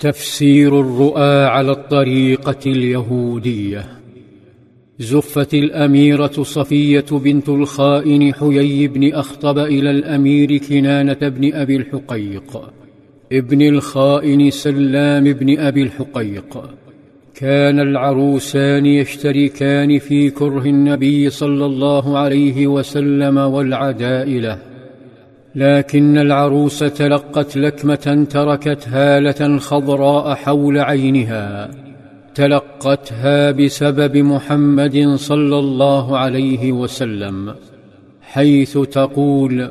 تفسير الرؤى على الطريقة اليهودية. زفت الأميرة صفية بنت الخائن حيي بن أخطب إلى الأمير كنانة بن أبي الحقيق. ابن الخائن سلام بن أبي الحقيق. كان العروسان يشتركان في كره النبي صلى الله عليه وسلم والعداء له لكن العروس تلقت لكمة تركت هاله خضراء حول عينها. تلقتها بسبب محمد صلى الله عليه وسلم حيث تقول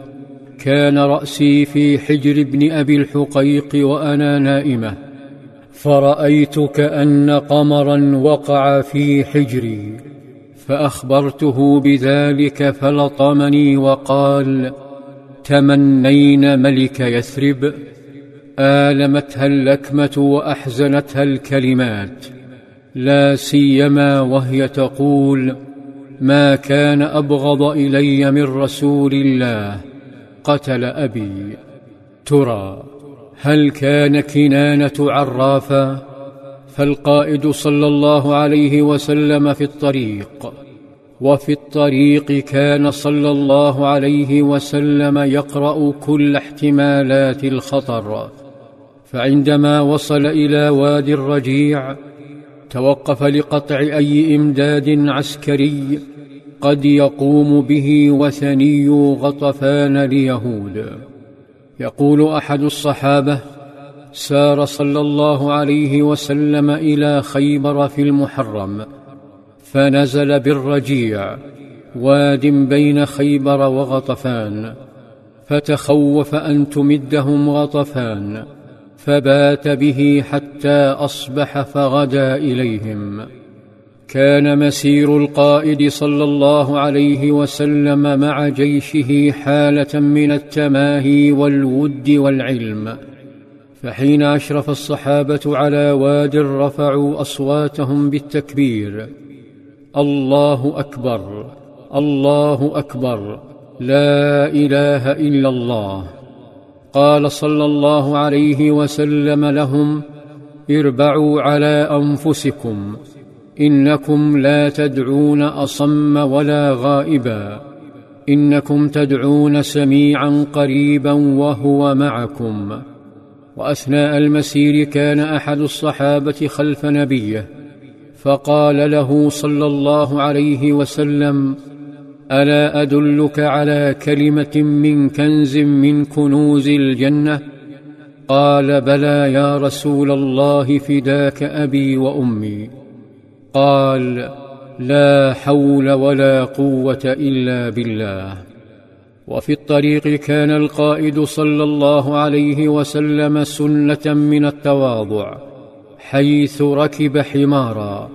كان رأسي في حجر ابن أبي الحقيق وأنا نائمة فرايت كان قمرا وقع في حجري فأخبرته بذلك فلطمني وقال تمنين ملك يثرب آلمتها اللكمه وأحزنتها الكلمات. لا سيما وهي تقول ما كان أبغض إلي من رسول الله قتل أبي. ترى هل كان كنانة عرافا فالقائد صلى الله عليه وسلم في الطريق. وفي الطريق كان صلى الله عليه وسلم يقرأ كل احتمالات الخطر. فعندما وصل إلى وادي الرجيع توقف لقطع أي إمداد عسكري قد يقوم به وثني غطفان ليهود يقول أحد الصحابة سار صلى الله عليه وسلم إلى خيبر في المحرم. فنزل بالرجيع واد بين خيبر وغطفان فتخوف أن تمدهم غطفان فبات به حتى أصبح فغدا إليهم. كان مسير القائد صلى الله عليه وسلم مع جيشه حالة من التماهي والود والعلم فحين أشرف الصحابة على واد رفعوا أصواتهم بالتكبير الله أكبر الله أكبر لا إله إلا الله. قال صلى الله عليه وسلم لهم اربعوا على أنفسكم إنكم لا تدعون أصم ولا غائبا إنكم تدعون سميعا قريبا وهو معكم. وأثناء المسير كان أحد الصحابة خلف نبيه فقال له صلى الله عليه وسلم ألا أدلك على كلمة من كنز من كنوز الجنة؟ قال بلى يا رسول الله فداك أبي وأمي. قال لا حول ولا قوة إلا بالله. وفي الطريق كان القائد صلى الله عليه وسلم سنة من التواضع. حيث ركب حمارا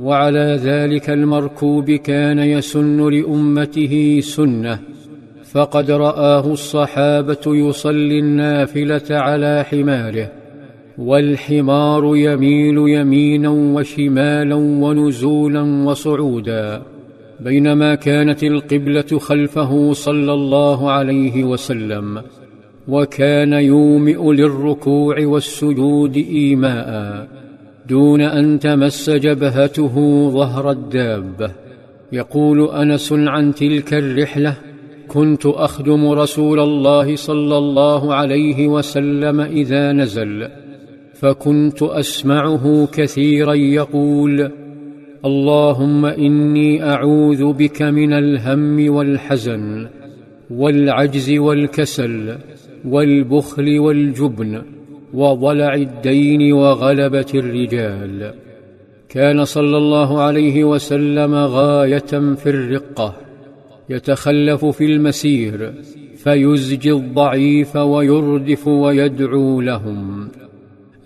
وعلى ذلك المركوب كان يسن لأمته سنة فقد رآه الصحابة يصلي النافلة على حماره والحمار يميل يمينا وشمالا ونزولا وصعودا بينما كانت القبلة خلفه صلى الله عليه وسلم. وكان يومئ للركوع والسجود إيماء دون أن تمس جبهته ظهر الدابة. يقول أنس عن تلك الرحلة كنت أخدم رسول الله صلى الله عليه وسلم إذا نزل فكنت أسمعه كثيرا يقول اللهم إني أعوذ بك من الهم والحزن والعجز والكسل. والبخل والجبن وضلع الدين وغلبة الرجال. كان صلى الله عليه وسلم غاية في الرقة يتخلف في المسير فيزجي الضعيف ويردف ويدعو لهم.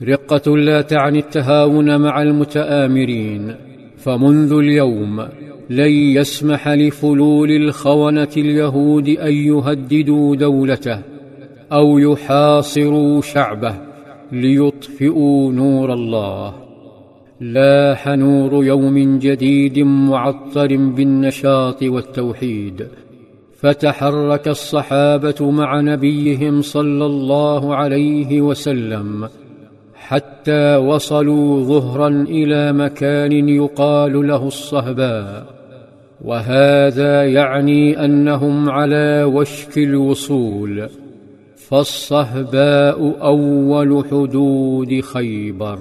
رقة لا تعني التهاون مع المتآمرين فمنذ اليوم لن يسمح لفلول الخونة اليهود أن يهددوا دولته. أو يحاصروا شعبه ليطفئوا نور الله. لاح نور يوم جديد معطر بالنشاط والتوحيد. فتحرك الصحابة مع نبيهم صلى الله عليه وسلم حتى وصلوا ظهرا إلى مكان يقال له الصهباء. وهذا يعني أنهم على وشك الوصول. فالصهباء أول حدود خيبر.